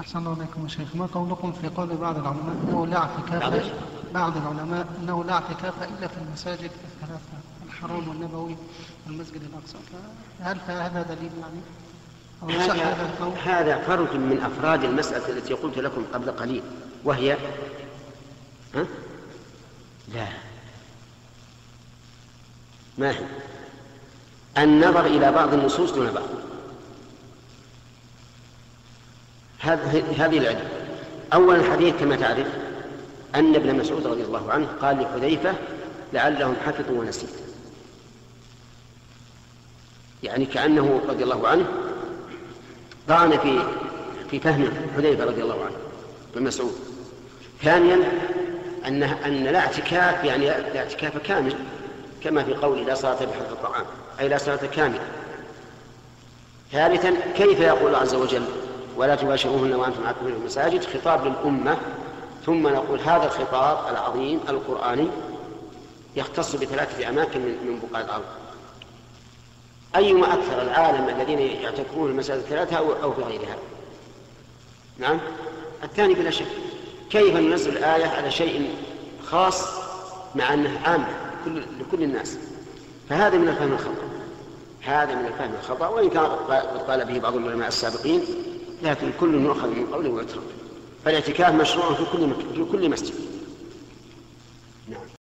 أحسن الله عليكم يا شيخ. ما قولكم في قول بعض العلماء أنه لا اعتكاف؟ بعض العلماء أنه لا اعتكاف إلا في المساجد الثلاثة الحرام والنبوي والمسجد الأقصى. هل هذا دليل يعني؟ هذا هذا فرد من أفراد المسألة التي قلت لكم قبل قليل وهي؟ ها؟ لا. ما هي؟ النظر إلى بعض النصوص دون بعض. هذه العلة. أولا الحديث كما تعرف أن ابن مسعود رضي الله عنه قال لحذيفة لعلهم حفظوا ونسيت. يعني كأنه رضي الله عنه طعن في في فهم حذيفة رضي الله عنه بن مسعود. ثانيا أن أن لا اعتكاف يعني لا اعتكاف كامل كما في قول لا صلاة بحفظ الطعام أي لا صلاة كاملة. ثالثا كيف يقول الله عز وجل ولا تباشروهن وأنتم عاكفون في المساجد خطاب للأمة. ثم نقول هذا الخطاب العظيم القرآني يختص بثلاثة أماكن من بقاع الأرض. أيما أكثر العالم الذين يعتكفون المساجد الثلاثه أو أو في غيرها. نعم؟ الثاني بلا شك كيف ننزل الآية على شيء خاص مع انه عام كل لكل الناس؟ فهذا من الفهم الخطأ. هذا من الفهم الخطأ وإن كان قد قال به بعض العلماء السابقين لكن كل يؤخذ من قوله ويترك. فالاعتكاف مشروع في كل مك... في كل مسجد. نعم.